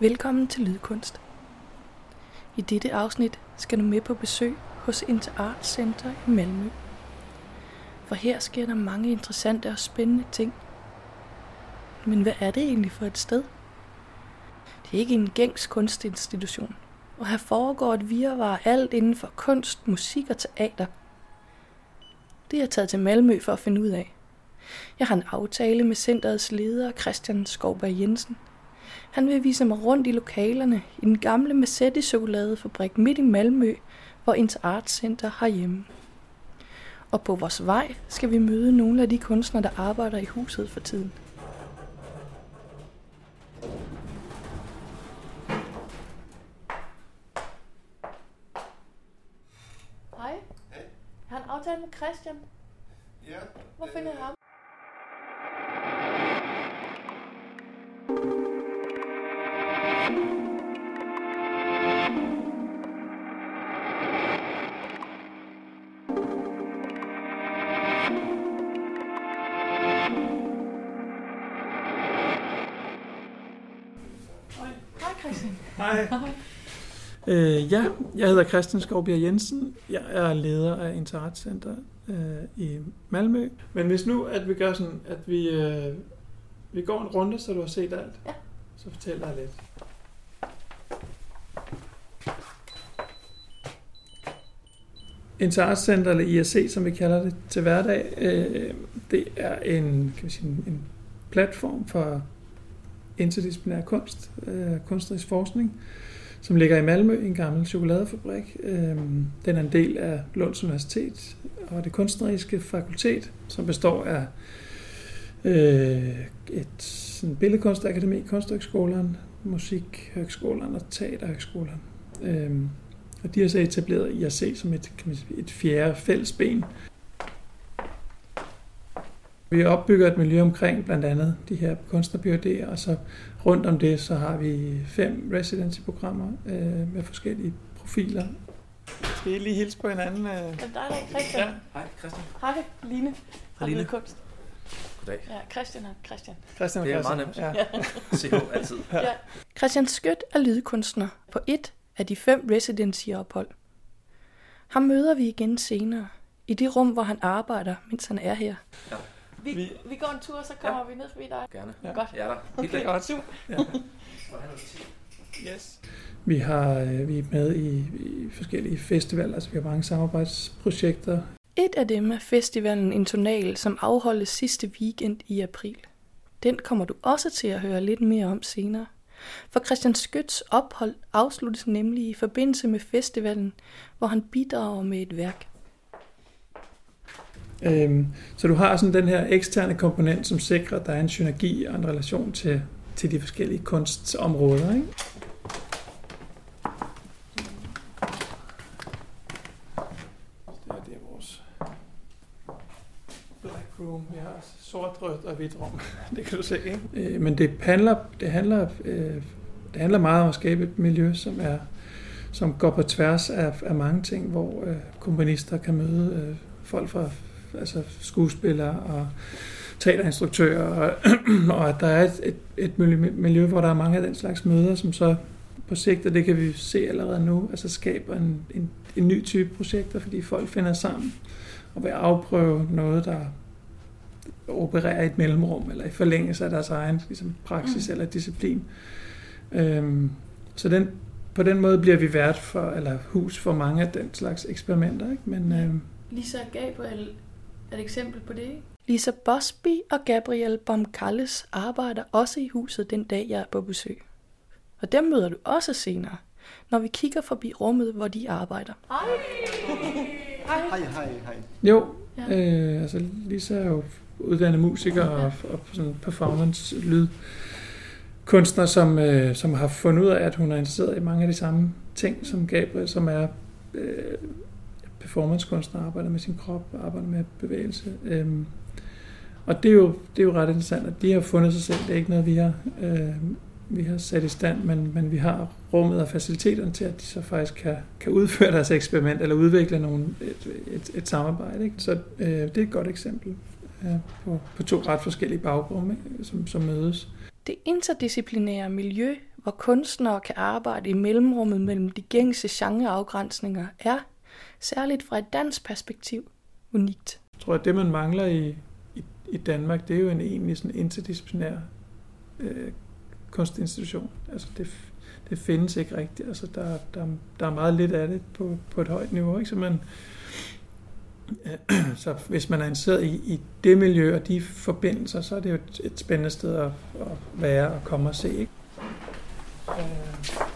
Velkommen til Lydkunst. I dette afsnit skal du med på besøg hos Interart Center i Malmø. For her sker der mange interessante og spændende ting. Men hvad er det egentlig for et sted? Det er ikke en gængs kunstinstitution, og her foregår et virvar alt inden for kunst, musik og teater. Det er jeg taget til Malmø for at finde ud af. Jeg har en aftale med centerets leder Christian Skovberg Jensen. Han vil vise mig rundt i lokalerne i den gamle Massetti chokoladefabrik midt i Malmø, hvor Interart Center har hjemme. Og på vores vej skal vi møde nogle af de kunstnere, der arbejder i huset for tiden. Hej. Hej. Jeg har en aftale med Christian. Ja. Hvor finder jeg ham? Hej. Øh, ja, jeg hedder Christian Skovbjerg Jensen. Jeg er leder af Interart Center øh, i Malmø. Men hvis nu, at vi gør sådan, at vi, øh, vi går en runde, så du har set alt, Ja. så fortæl dig lidt. Interart Center, eller IRC, som vi kalder det til hverdag, øh, det er en, kan vi sige, en platform for interdisciplinær kunst, øh, kunstnerisk forskning, som ligger i Malmø, en gammel chokoladefabrik. Øh, Den er en del af Lunds Universitet og det kunstneriske fakultet, som består af øh, et sådan billedkunstakademi, kunsthøgskolen, musikhøgskolen og teaterhøgskolen. Øh, Og de har så etableret IRC som et, kan man sige, et fjerde fællesben. Vi opbygger et miljø omkring blandt andet de her kunstnerbyråder, og så rundt om det, så har vi fem residency-programmer øh, med forskellige profiler. Skal I lige hilse på hinanden? Øh? Er det dig, der er Christian? Ja. Hej, Christian. Hej, Line. Fra Line. Lydkunst. Goddag. Ja, Christian og Christian. Christian og Det er Christian. meget Ja. CH altid. Ja. Christian Skødt er lydkunstner på et af de fem residency-ophold. Ham møder vi igen senere, i det rum, hvor han arbejder, mens han er her. Ja. Vi, Vi- vi går en tur, så kommer ja. vi ned forbi dig. Gerne. Ja. Godt. Jeg er der. Helt Okay. Godt. Ja. Yes. Vi, har, øh, vi er med i, i forskellige festivaler, altså vi har mange samarbejdsprojekter. Et af dem er festivalen Intonal, som afholdes sidste weekend i april. Den kommer du også til at høre lidt mere om senere. For Christian Skøts ophold afsluttes nemlig i forbindelse med festivalen, hvor han bidrager med et værk. Øhm, så du har sådan den her eksterne komponent, som sikrer, at der er en synergi og en relation til, til de forskellige kunstområder. Ikke? Det det vores black room. Vi har sort, rødt og hvidt rum. det kan du se, ikke? Øh, men det handler, det, handler, øh, det handler meget om at skabe et miljø, som er som går på tværs af, af mange ting, hvor øh, komponister kan møde øh, folk fra altså skuespillere og teaterinstruktører, og, og at der er et, et, et miljø, miljø, hvor der er mange af den slags møder, som så på sigt, og det kan vi se allerede nu, altså skaber en, en, en ny type projekter, fordi folk finder sammen og vil afprøve noget, der opererer i et mellemrum, eller i forlængelse af deres egen ligesom, praksis Mm. eller disciplin. Øhm, så den, på den måde bliver vi vært for, eller hus for mange af den slags eksperimenter. Ikke? Men, øhm, Lisa Gabriel et eksempel på det, ikke? Lisa Bosby og Gabriel Bomkalles arbejder også i huset den dag, jeg er på besøg. Og dem møder du også senere, når vi kigger forbi rummet, hvor de arbejder. Hej! Hej, hej, hej. jo, Ja. øh, altså Lisa er jo uddannet musiker og, og sådan performance lyd kunstner, som, øh, som har fundet ud af, at hun er interesseret i mange af de samme ting, som Gabriel, som er øh, performancekunstner, arbejder med sin krop, arbejder med bevægelse. Øhm, og det er, jo, det er jo ret interessant, at de har fundet sig selv. Det er ikke noget, vi har, øh, vi har sat i stand, men, men vi har rummet og faciliteterne til, at de så faktisk kan, kan udføre deres eksperiment, eller udvikle nogle, et, et, et samarbejde. Ikke? Så øh, det er et godt eksempel øh, på, på to ret forskellige baggrunde, ikke? Som, som mødes. Det interdisciplinære miljø, hvor kunstnere kan arbejde i mellemrummet mellem de gængse genreafgrænsninger, er, særligt fra et dansk perspektiv, unikt. Jeg tror, at det, man mangler i, i, i Danmark, det er jo en egentlig sådan interdisciplinær øh, kunstinstitution. Altså det, det findes ikke rigtigt. Altså der, der, der er meget lidt af det på, på et højt niveau. Ikke? Så, man, øh, så hvis man er interesseret i, i det miljø og de forbindelser, så er det jo et, et spændende sted at, at være og komme og se. Ikke? Øh,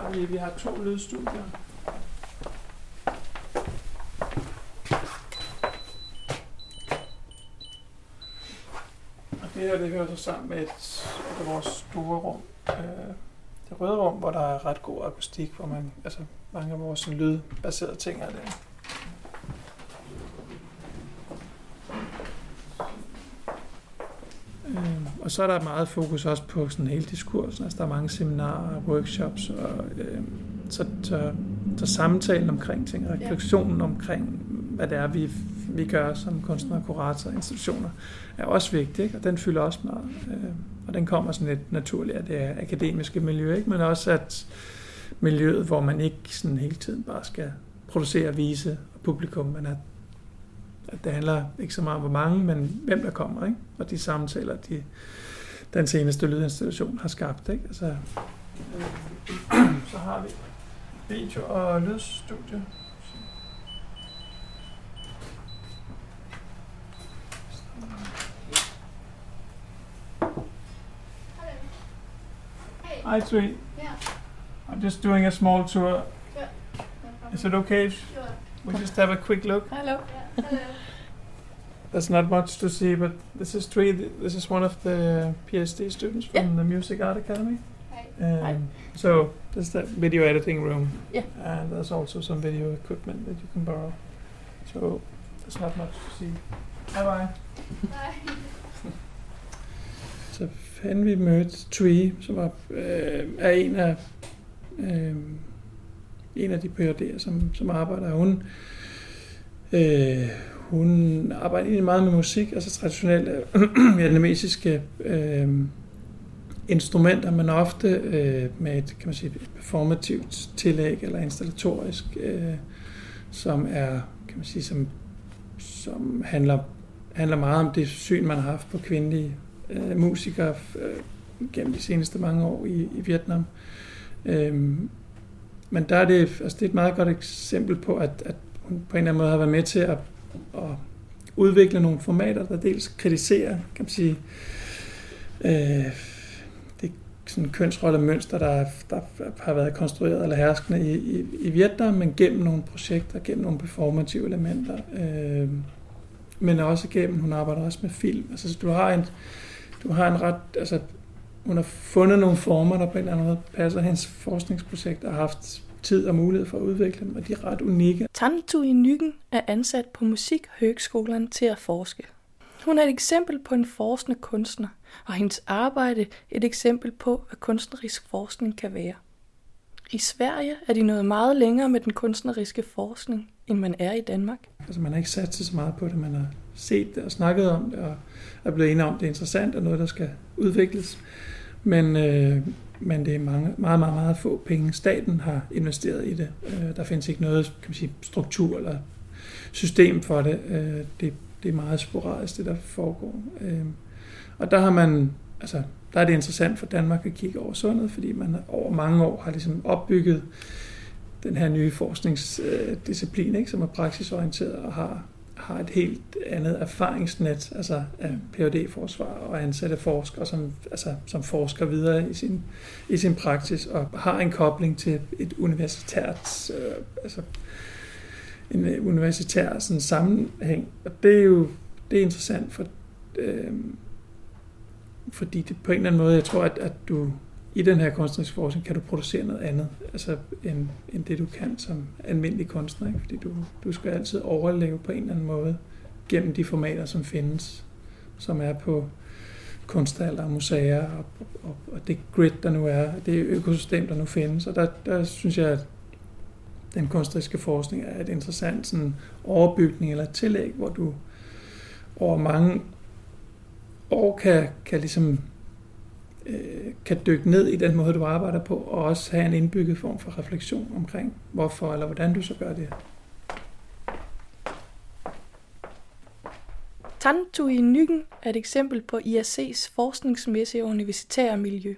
har vi, vi har to lydstudier. Og Det her det hører så sammen med et af vores store rum. Øh, det røde rum, hvor der er ret god akustik, hvor man, altså mange af vores lydbaserede ting er der. Øh, og så er der meget fokus også på sådan hele diskursen. Altså der er mange seminarer, workshops, og øh, så, så, så samtalen omkring ting, refleksionen omkring, hvad det er, vi vi gør som kunstnere, kuratorer og institutioner, er også vigtig, ikke? og den fylder også meget. Øh, og den kommer sådan lidt naturligt af det akademiske miljø, ikke? men også at miljøet, hvor man ikke sådan hele tiden bare skal producere, vise og publikum, men at, at det handler ikke så meget om hvor mange, men hvem der kommer, ikke? og de samtaler, de, den seneste lydinstitution har skabt. Ikke? Altså, øh, så har vi video- og lydstudie. Hi, sweet. Yeah. I'm just doing a small tour. Sure. No Is it okay Sure. we just have a quick look? Hallo. Yeah. Hello. There's not much to see, but this is Tree. This is one of the PhD students from Yeah. the Music Art Academy. Hi. Hi. Um, so this is the video editing room. Yeah. And there's also some video equipment that you can borrow. So there's not much to see. Bye bye. Bye. Så han vi mødte Tree, som var, øh, er en af, øh, en af de PhD'er, som, som arbejder. Hun, øh, hun arbejder egentlig meget med musik, altså traditionelle vietnamesiske øh, instrumenter, men ofte øh, med et, kan man sige, et performativt tillæg eller installatorisk, øh, som er, kan man sige, som, som handler, handler meget om det syn, man har haft på kvindelige øh, musikere øh, gennem de seneste mange år i, i Vietnam. Øh, men der er det, altså det er et meget godt eksempel på, at, at på en eller anden måde har været med til at, at udvikle nogle formater, der dels kritiserer, kan man sige, øh, det sådan kønsrolle mønster, der, der har været konstrueret eller herskende i, i, i Vietnam, men gennem nogle projekter, gennem nogle performative elementer, øh, men også gennem, hun arbejder også med film. Altså, du har en, du har en ret, altså, hun har fundet nogle former, der på en eller anden måde passer hendes forskningsprojekt, og har haft tid og mulighed for at udvikle dem, og de er ret unikke. Tantu i Nyggen er ansat på Musikhøgskolen til at forske. Hun er et eksempel på en forskende kunstner, og hendes arbejde et eksempel på, hvad kunstnerisk forskning kan være. I Sverige er de nået meget længere med den kunstneriske forskning, end man er i Danmark. Altså man har ikke sat sig så meget på det, man har set det og snakket om det, og er blevet enige om, at det er interessant og noget, der skal udvikles. Men, øh, men det er mange, meget, meget, meget få penge, staten har investeret i det. Øh, der findes ikke noget kan man sige, struktur eller system for det. Øh, det. Det er meget sporadisk, det der foregår. Øh, og der har man, altså, der er det interessant for Danmark at kigge over sundet, fordi man over mange år har ligesom opbygget den her nye forskningsdisciplin, ikke, som er praksisorienteret og har, har et helt andet erfaringsnet, altså af phd forsvar og ansatte forskere, som, altså, som forsker videre i sin, i sin praksis og har en kobling til et universitært, øh, altså en øh, universitær sådan, sammenhæng. Og det er jo det er interessant, for, øh, fordi det på en eller anden måde, jeg tror, at, at du i den her kunstneriske forskning kan du producere noget andet, altså end, end det du kan som almindelig kunstner, ikke? fordi du, du skal altid overleve på en eller anden måde gennem de formater, som findes, som er på kunsthaller og museer og, og, og det grid, der nu er, det økosystem, der nu findes. Og der, der synes jeg, at den kunstneriske forskning er et interessant sådan, overbygning eller tillæg, hvor du over mange år kan, kan ligesom øh, kan dykke ned i den måde, du arbejder på, og også have en indbygget form for refleksion omkring, hvorfor eller hvordan du så gør det. Tantui Nyggen er et eksempel på IAC's forskningsmæssige universitære miljø.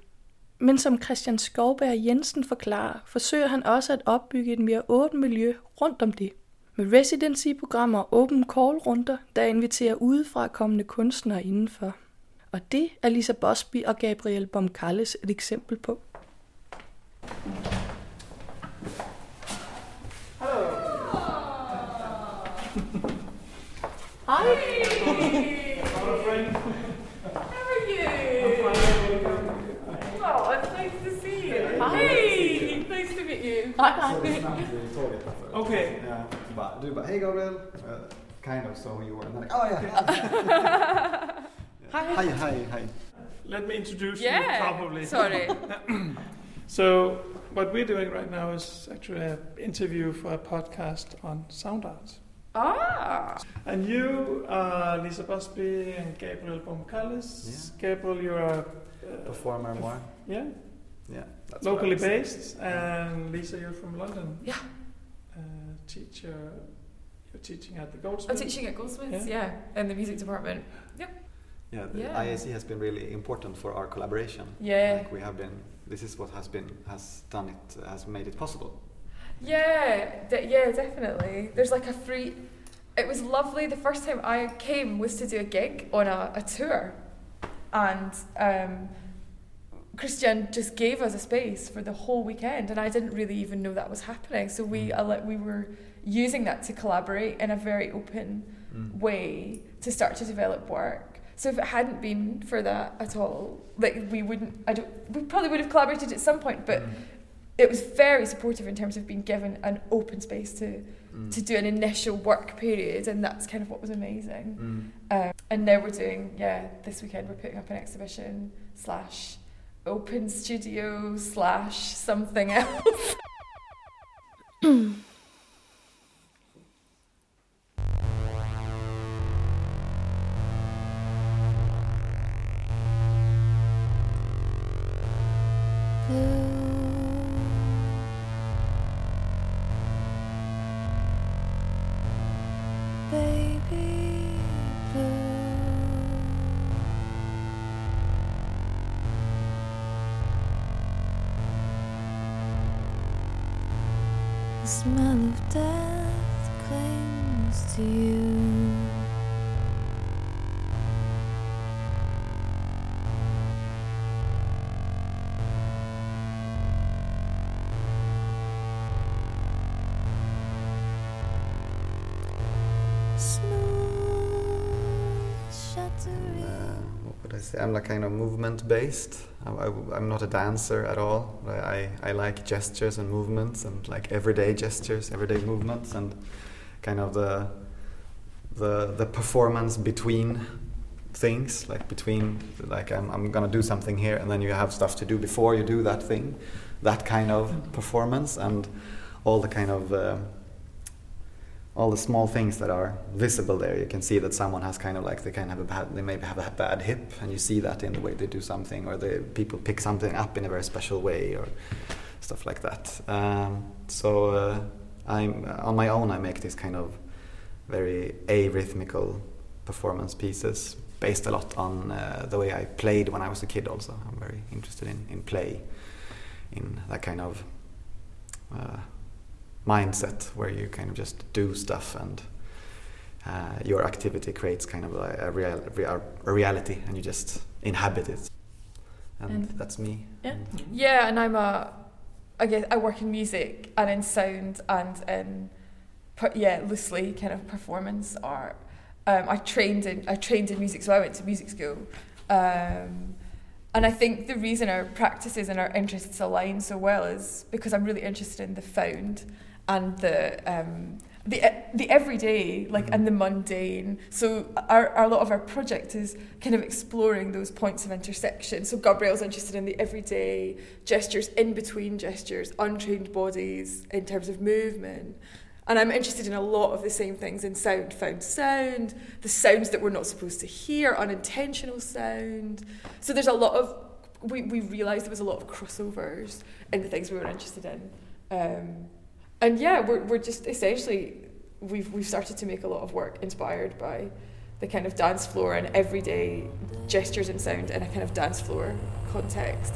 Men som Christian Skovberg Jensen forklarer, forsøger han også at opbygge et mere åbent miljø rundt om det. Med residency-programmer og open call-runder, der inviterer udefra kommende kunstnere indenfor. Og det er Lisa Bosby og Gabriel Bomkalles et eksempel på. Hi. How are you? Oh, it's nice to see you. Hi. Nice to meet you. Okay. Ja, bara, du bara, hej Gabriel. Uh, kind of so you were. And then like, oh yeah. Hi. Hi, hi, hi. Let me introduce Yeah. you properly. Sorry. So, what we're doing right now is actually an interview for a podcast on sound art. Ah. And you are Lisa Busby and Gabriel Bomkallis. Gabriel, you're a uh, Performer more. yeah, Yeah. That's locally would say. based, and Lisa, you're from London. Yeah. Uh, teacher, you're teaching at the Goldsmiths. I'm Goldsmiths. teaching at Goldsmiths, Yeah. yeah, in the music department. Yeah, the Yeah. IAC has been really important for our collaboration. Yeah. Like we have been. This is what has been has done it has made it possible. Yeah, de- yeah, definitely. There's like a free. It was lovely. The first time I came was to do a gig on a, a tour, and um, Christian just gave us a space for the whole weekend, and I didn't really even know that was happening. So we uh, we were using that to collaborate in a very open Mm. way to start to develop work. So if it hadn't been for that at all, like we wouldn't. I don't. We probably would have collaborated at some point, but Mm. it was very supportive in terms of being given an open space to Mm. to do an initial work period, and that's kind of what was amazing. Mm. Um, and now we're doing yeah. This weekend we're putting up an exhibition slash open studio slash something else. I'm like kind of movement based. I, am not a dancer at all. I, I, I like gestures and movements and like everyday gestures, everyday movements, and kind of the the the performance between things, like between like I'm I'm gonna do something here, and then you have stuff to do before you do that thing, that kind of performance, and all the kind of uh, all the small things that are visible there. You can see that someone has kind of like they kind of have a bad, they maybe have a bad hip, and you see that in the way they do something, or the people pick something up in a very special way, or stuff like that. Um, so uh, I'm on my own. I make this kind of very arrhythmical performance pieces based a lot on uh, the way I played when I was a kid. Also, I'm very interested in in play, in that kind of. Uh, mindset where you kind of just do stuff and uh, your activity creates kind of a, a, real, a, reality and you just inhabit it and, And- that's me Yeah. And- Yeah, and I'm a, I guess I work in music and in sound and in, per- yeah, loosely kind of performance art. Um, I trained in I trained in music, so I went to music school. Um, and I think the reason our practices and our interests align so well is because I'm really interested in the found and the um, the the everyday, like Mhm. and the mundane. So our, our a lot of our project is kind of exploring those points of intersection. So Gabrielle's interested in the everyday gestures, in between gestures, untrained bodies in terms of movement. And I'm interested in a lot of the same things in sound, found sound, the sounds that we're not supposed to hear, unintentional sound. So there's a lot of we, we realised there was a lot of crossovers in the things we were interested in. Um, and yeah, we're, we're just essentially, we've, we've started to make a lot of work inspired by the kind of dance floor and everyday gestures and sound in a kind of dance floor context.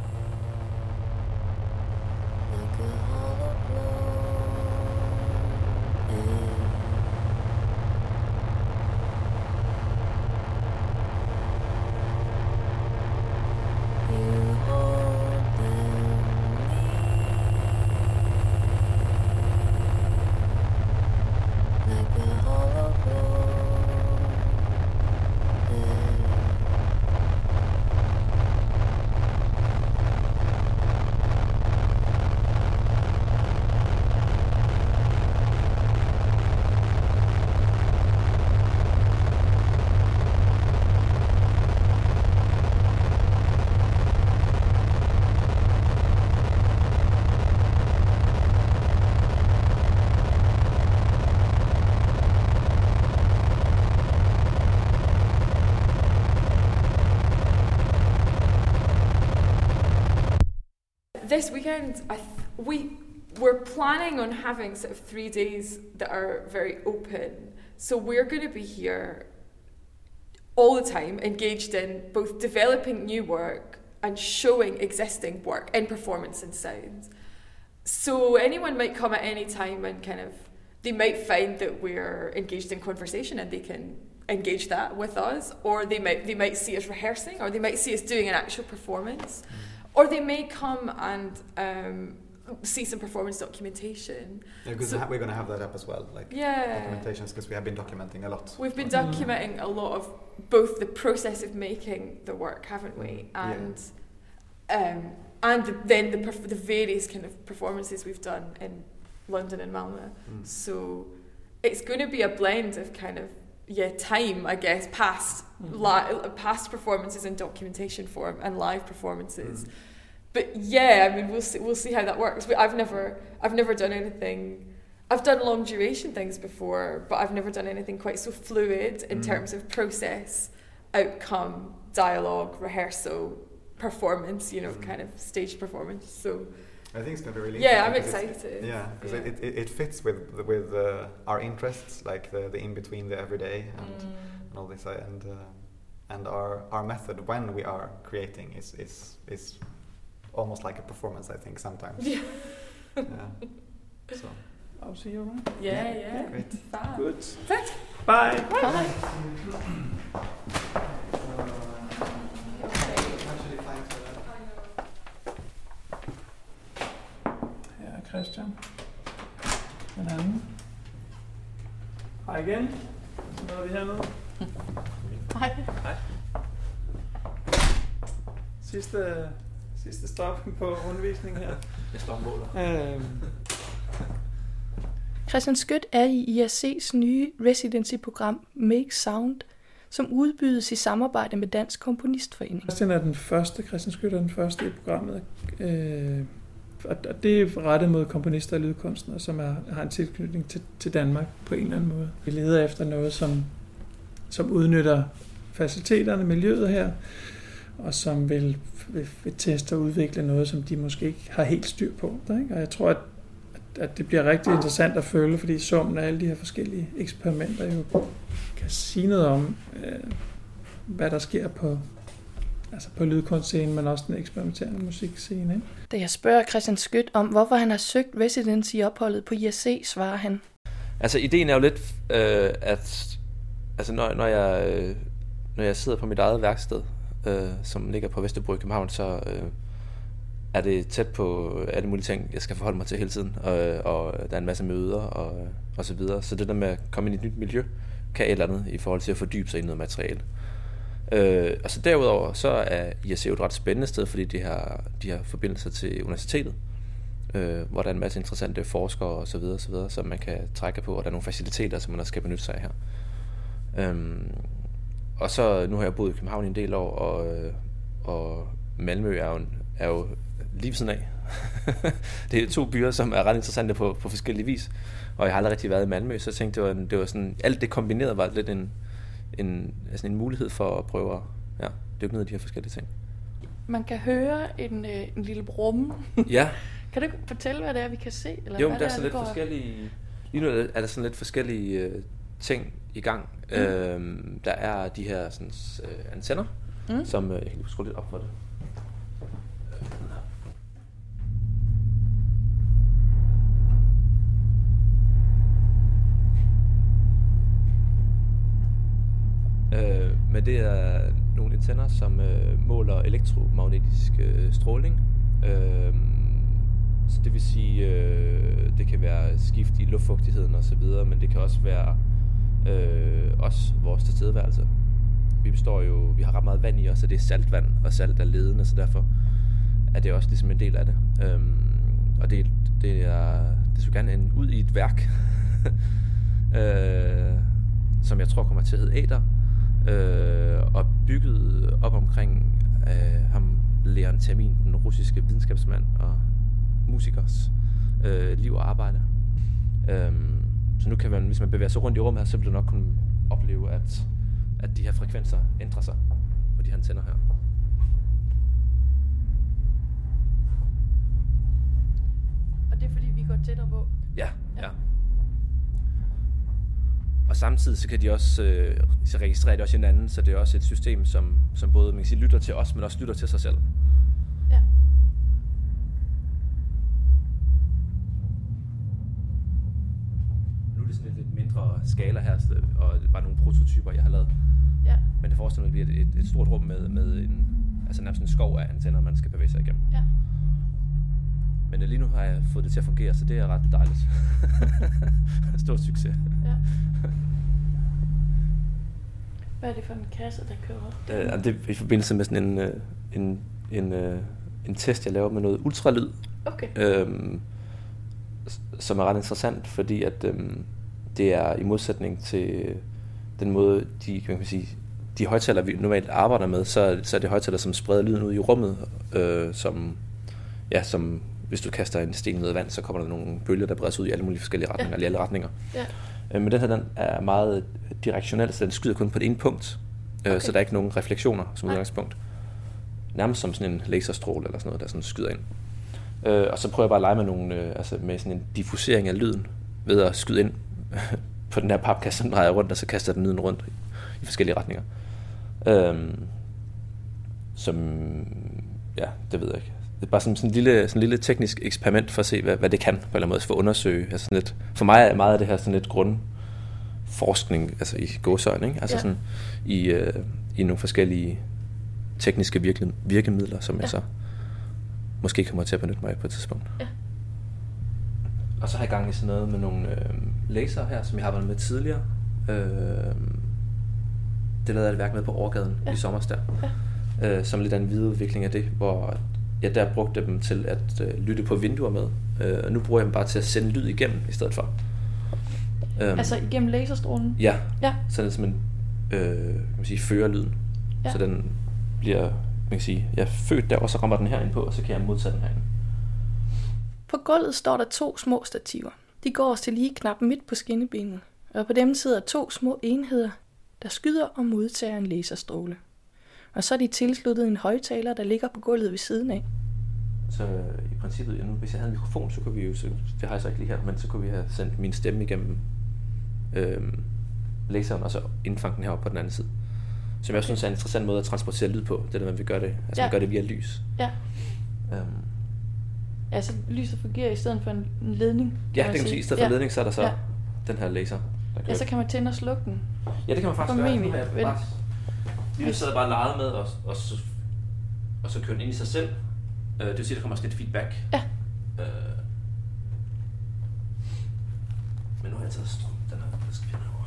This weekend, I th- we we're planning on having sort of three days that are very open. So we're going to be here all the time, engaged in both developing new work and showing existing work in performance and sound. So anyone might come at any time and kind of they might find that we're engaged in conversation and they can engage that with us, or they might they might see us rehearsing, or they might see us doing an actual performance, mm. Or they may come and um, see some performance documentation. Yeah, because So- we're going to have that up as well, like Yeah. documentations, because we have been documenting a lot. We've been Mm. documenting a lot of both the process of making the work, haven't we, Yeah. and um, and the, then the perf- the various kind of performances we've done in London and Malmö. Mm. So it's going to be a blend of kind of yeah time, I guess, past Mhm. li- past performances in documentation form and live performances. But yeah, I mean, we'll see, we'll see how that works. But I've never, I've never done anything. I've done long duration things before, but I've never done anything quite so fluid in Mm. terms of process, outcome, dialogue, rehearsal, performance. You know, Mm. kind of stage performance. So I think it's going to be really yeah, I'm interesting 'cause it's- excited. Yeah, because Yeah. It, it, it fits with with uh, our interests, like the, the in between, the everyday, and, Mm. and all this, uh, and uh, and our our method when we are creating is is is almost like a performance. I think sometimes. Yeah. yeah. So I'll see you around. Yeah, Yeah, yeah. great. Fab. Good. Thanks. Bye. Bye. Her er Christian. Den anden. Hej igen. Så møder vi hernede. Hej. Sidste, sidste stop på undervisningen her. Jeg står måler. Øhm, Christian Skødt er i IRC's nye residency-program Make Sound, som udbydes i samarbejde med Dansk Komponistforening. Christian er den første, Christian Skytter er den første i programmet. Øh, og og det er rettet mod komponister og lydkunstnere, som er, har en tilknytning til, til Danmark på en eller anden måde. Vi leder efter noget, som, som udnytter faciliteterne, miljøet her, og som vil, vil, vil teste og udvikle noget, som de måske ikke har helt styr på. Ikke? Og jeg tror, at, at, at det bliver rigtig interessant at følge, fordi summen af alle de her forskellige eksperimenter jo kan sige noget om, øh, hvad der sker på, altså på lydkunstscenen, men også den eksperimenterende musikscene. Ikke? Da jeg spørger Christian Skødt om, hvorfor han har søgt residency-opholdet på IRC, svarer han. Altså, ideen er jo lidt, øh, at altså, når, når, jeg, øh, når jeg sidder på mit eget værksted, øh, som ligger på Vesterbro i København, så øh, er det tæt på alle mulige ting, jeg skal forholde mig til hele tiden, og, øh, og der er en masse møder og, øh, og så videre. Så det der med at komme ind i et nyt miljø, kan et eller andet i forhold til at fordybe sig i noget materiale. Øh, og så derudover, så er ISE jo et ret spændende sted, fordi de har, de har forbindelser til universitetet, øh, hvor der er en masse interessante forskere og så videre, så videre, som man kan trække på, og der er nogle faciliteter, som man også skal benytte sig af her. Øhm, og så, nu har jeg boet i København i en del år, og, øh, og Malmø er jo, er jo lige ved siden af. det er to byer, som er ret interessante på, på forskellige vis, og jeg har aldrig rigtig været i Malmø, så jeg tænkte, det var, en, det var sådan, alt det kombineret var lidt en, en, altså en mulighed for at prøve at ja, dykke ned i de her forskellige ting. man kan høre en, øh, en lille brumme. Ja, Kan du fortælle, hvad det er, vi kan se? Eller jo, hvad der er sådan lidt går? forskellige... Lige nu er der sådan lidt forskellige øh, ting i gang. Mm. Øhm, der er de her sådan, øh, antenner, Mm. som... Øh, jeg kan lige skrue lidt op for det. Øh, men det er nogle antenner, som øh, måler elektromagnetisk øh, stråling. Øh, så det vil sige, øh, det kan være skift i luftfugtigheden osv., men det kan også være øh, også vores tilstedeværelse. Vi består jo, vi har ret meget vand i os, og det er saltvand, og salt er ledende, så derfor er det også ligesom en del af det. Øhm, og det, det er, det skulle gerne ende ud i et værk, øh, som jeg tror kommer til at hedde Æder, øh, og bygget op omkring øh, ham, Leon Termin, den russiske videnskabsmand og musikers øh, liv og arbejde. Øh, så nu kan man, hvis man bevæger sig rundt i rummet her, så vil du nok kunne opleve, at, at de her frekvenser ændrer sig på de her antenner her. Og det er fordi, vi går tættere på. Ja, ja. Og samtidig så kan de også øh, så registrere det også hinanden, så det er også et system, som, som både man kan sige, lytter til os, men også lytter til sig selv. Ja. Nu er det sådan et lidt mindre skala her, og det bare nogle prototyper, jeg har lavet. Ja. Men det forestiller mig, at det bliver et, et, stort rum med, med en, altså nærmest en skov af antenner, man skal bevæge sig igennem. Ja. Men øh, lige nu har jeg fået det til at fungere, så det er ret dejligt. Stor succes. ja. Hvad er det for en kasse, der kører op? Øh, det er i forbindelse med sådan en, øh, en, en, øh, en test, jeg laver med noget ultralyd, Okay. øhm, som er ret interessant, fordi at øhm, det er i modsætning til den måde, de, kan man sige, de højtaler, vi normalt arbejder med, så, så er det højtaler, som spreder lyden ud i rummet, øh, som, ja, som hvis du kaster en sten ned i vand, så kommer der nogle bølger, der breder sig ud i alle mulige forskellige retninger, Ja. eller i alle retninger. Ja. Øh, men den her, den er meget direktionel, så den skyder kun på det ene punkt, øh, Okay. så der er ikke nogen refleksioner som udgangspunkt. Nærmest som sådan en laserstråle eller sådan noget, der sådan skyder ind. Øh, og så prøver jeg bare at lege med, nogle, øh, altså med sådan en diffusering af lyden, ved at skyde ind på den her papkasse, som drejer rundt, og så kaster den lyden rundt i forskellige retninger. Øhm, som, ja, det ved jeg ikke. Det er bare sådan, sådan, en lille, sådan en lille teknisk eksperiment for at se, hvad, hvad det kan på en eller anden måde, for at undersøge. Altså sådan lidt, for mig er meget af det her sådan lidt grundforskning, altså i gåsøjne, ikke? Altså Ja. sådan i, øh, i nogle forskellige tekniske virke, virkemidler, som. Ja. jeg så måske kommer til at benytte mig af på et tidspunkt. Ja. Og så har jeg gang i sådan noget med nogle øh, laser her, som jeg har arbejdet med tidligere. Øh, det lavede jeg et værk med på Overgaden Ja. i sommer der. Ja. Øh, som lidt af en videreudvikling af det, hvor jeg der brugte dem til at øh, lytte på vinduer med. Øh, og nu bruger jeg dem bare til at sende lyd igennem i stedet for. Øhm, Altså igennem laserstrålen? Ja, Ja. så den simpelthen øh, kan man sige, fører lyden. Ja. Så den bliver, man kan sige, jeg er født der, og så rammer den her ind på, og så kan jeg modtage den herinde. På gulvet står der to små stativer. De går os til lige knap midt på skinnebenet, og på dem sidder to små enheder, der skyder og modtager en laserstråle. Og så er de tilsluttet en højtaler, der ligger på gulvet ved siden af. Så øh, i princippet, ja, nu, hvis jeg havde en mikrofon, så kunne vi jo, så, det har jeg så ikke lige her, men så kunne vi have sendt min stemme igennem øh, laseren, og så indfange den heroppe på den anden side. Som jeg synes er en interessant måde at transportere lyd på, det er, at man gør det, altså Ja. man gør det via lys. Ja. Øhm, Altså lyset fungerer i stedet for en ledning. ja, det kan man sige. I stedet for ja. ledning, så er der så Ja. den her laser. Der Ja, så kan man tænde og slukke den. Ja, det kan man faktisk Formentlig. gøre. Har Vel? jeg bare, leget med, og, og, så, og så kører den ind i sig selv. Øh, det vil sige, at der kommer sådan et feedback. Ja. Øh, men nu har jeg taget strøm. Den her, der skal vi herover.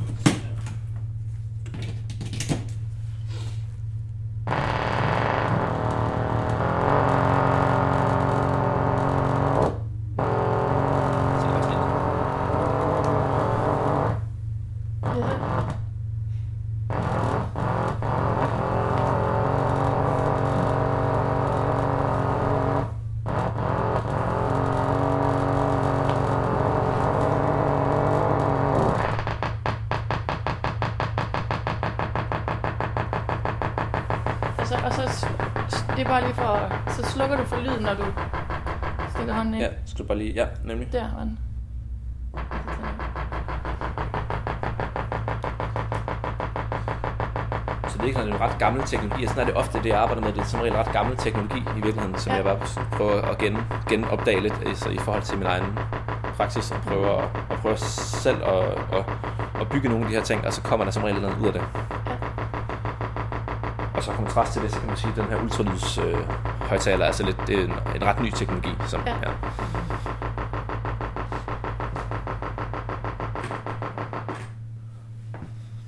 Er bare lige for... Så slukker du for lyden, når du stikker hånden ind. Ja, skal du bare lige... Ja, nemlig. Der var den. Så det er ikke sådan en ret gammel teknologi, og sådan er det ofte, det jeg arbejder med. Det er som regel ret gammel teknologi i virkeligheden, som Ja. jeg bare prøver at gen, genopdage lidt i, så i forhold til min egen praksis, og prøver at, at prøve selv at, at, at bygge nogle af de her ting, og så kommer der som regel noget ud af det. Så kontrast til det, så kan man sige, at den her ultralyds øh, højtaler er altså lidt, det er en, en ret ny teknologi. Som, Ja. ja.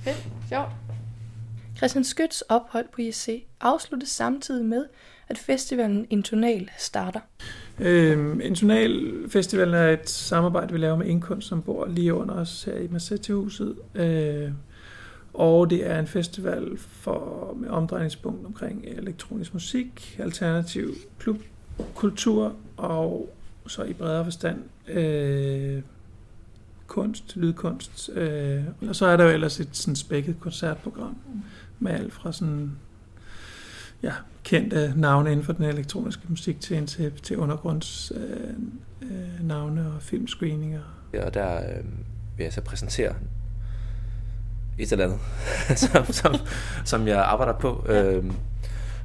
Fedt. Sjovt. Christian Skyts ophold på IC afsluttes samtidig med, at festivalen Intonal starter. Øhm, Intonal Festivalen er et samarbejde, vi laver med Indkunst, som bor lige under os her i Massetti-huset. Øh, og det er en festival for, med omdrejningspunkt omkring elektronisk musik, alternativ klubkultur og så i bredere forstand øh, kunst, lydkunst. Øh, og så er der jo ellers et sådan spækket koncertprogram med alt fra sådan ja, kendte navne inden for den elektroniske musik til, til, til undergrunds øh, øh, navne og filmscreeninger. Og der øh, vil jeg så præsentere et eller andet, som, som, som jeg arbejder på. Ja. Øhm,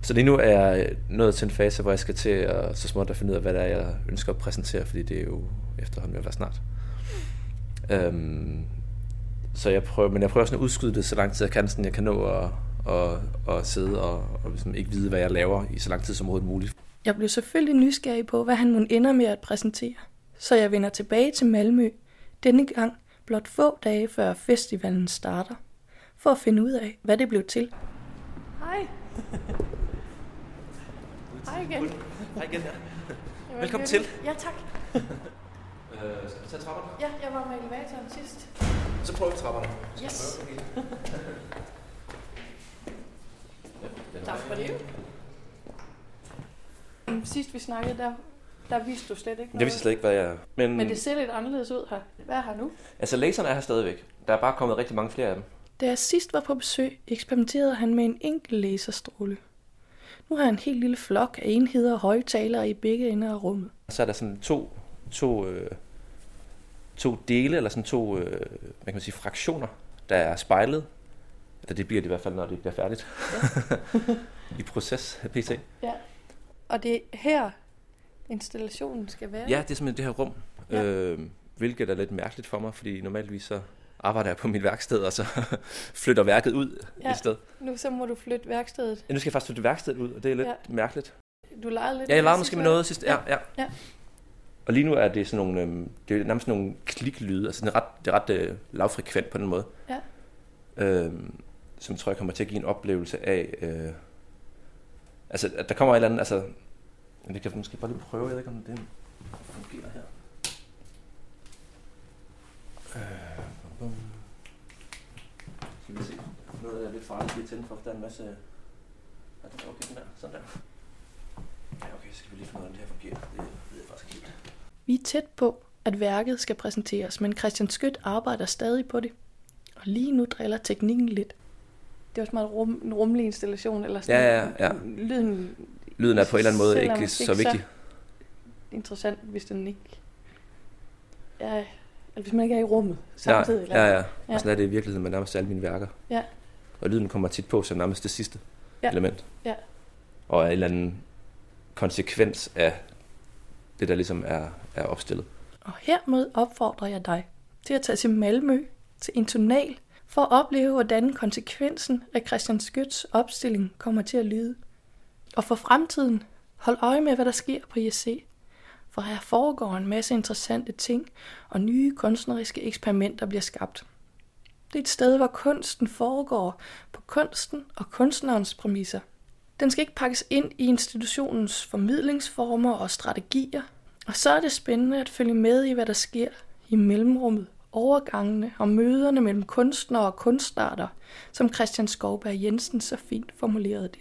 så lige nu er jeg nået til en fase, hvor jeg skal til at så småt at finde ud af, hvad det er, jeg ønsker at præsentere, fordi det er jo efterhånden at være snart. Øhm, så jeg prøver, men jeg prøver sådan at udskyde det så lang tid jeg kan, sådan jeg kan nå at, at, at sidde og, og ligesom ikke vide, hvad jeg laver i så lang tid som overhovedet muligt. Jeg blev selvfølgelig nysgerrig på, hvad han nu ender med at præsentere. Så jeg vender tilbage til Malmø, denne gang blot få dage før festivalen starter, for at finde ud af, hvad det blev til. Hej. Hej igen. Hej igen, ja. Velkommen hyggeligt. Ja, tak. Øh, skal vi tage trapperne? Ja, jeg var med elevatoren sidst. Så prøver vi trapperne. Yes. Tak for det. Sidst vi snakkede, der, der viste du slet ikke noget. Jeg vidste slet ikke, hvad jeg... Men, Men det ser lidt anderledes ud her. Hvad er her nu? altså, laserne er her stadigvæk. Der er bare kommet rigtig mange flere af dem. Da jeg sidst var på besøg, eksperimenterede han med en enkelt laserstråle. Nu har han en helt lille flok af enheder og højtalere i begge ender af rummet. Så er der sådan to, to, øh, to dele, eller sådan to, øh, hvad kan man sige, fraktioner, der er spejlet. Eller det bliver det i hvert fald, når det bliver færdigt. I proces, PT. Ja. Og det er her, installationen skal være. Ja, det er simpelthen det her rum. Ja. Øh, hvilket er lidt mærkeligt for mig, fordi normalvis så arbejder jeg på mit værksted, og så flytter værket ud Ja. ja. et sted. Nu så må du flytte værkstedet. Ja, nu skal jeg faktisk flytte værkstedet ud, og det er lidt Ja. mærkeligt. Du legede lidt Ja, jeg legede det måske med noget sidst. Ja, ja. Ja. Og lige nu er det sådan nogle, øhm, det er nærmest sådan nogle kliklyde, altså det er ret, det er ret øh, lavfrekvent på den måde. Ja. Øhm, som tror jeg kommer til at give en oplevelse af, øh, altså at der kommer et eller andet, altså, vi kan måske bare lige prøve, jeg ved ikke om det fungerer her. Øh, bum, bum. Skal vi se. Der er lidt farligt lige at tænde for, for der er en masse... Er det okay, den der? Sådan der. Ja, okay, så skal vi lige finde ud af, om det her fungerer. Det ved jeg faktisk ikke helt. Vi er tæt på, at værket skal præsenteres, men Christian Skødt arbejder stadig på det. Og lige nu driller teknikken lidt. Det er også meget rum, en rummelig installation. Eller sådan. Ja, ja, ja. Lyden Lyden er på en eller anden måde ikke så ikke så- vigtig. interessant, hvis den ikke er... Eller hvis man ikke er i rummet samtidig. Ja, ja, ja. Ja. Og sådan er det i virkeligheden med nærmest alle mine værker. Ja. Og lyden kommer tit på som nærmest det sidste Ja. element. Ja. Og er en eller anden konsekvens af det, der ligesom er, er opstillet. Og hermed opfordrer jeg dig til at tage til Malmø, til Intonal, for at opleve, hvordan konsekvensen af Christian Skøts opstilling kommer til at lyde. Og for fremtiden, hold øje med, hvad der sker på JC, for her foregår en masse interessante ting, og nye kunstneriske eksperimenter bliver skabt. Det er et sted, hvor kunsten foregår på kunsten og kunstnerens præmisser. Den skal ikke pakkes ind i institutionens formidlingsformer og strategier, og så er det spændende at følge med i, hvad der sker i mellemrummet, overgangene og møderne mellem kunstnere og kunstarter, som Christian Skovberg Jensen så fint formulerede det.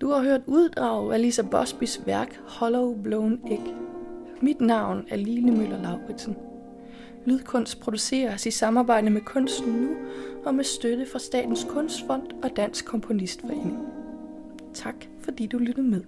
Du har hørt uddrag af Lisa Bosbys værk Hollow Blown Egg. Mit navn er Line Møller Lauritsen. Lydkunst produceres i samarbejde med Kunsten Nu og med støtte fra Statens Kunstfond og Dansk Komponistforening. Tak fordi du lyttede med.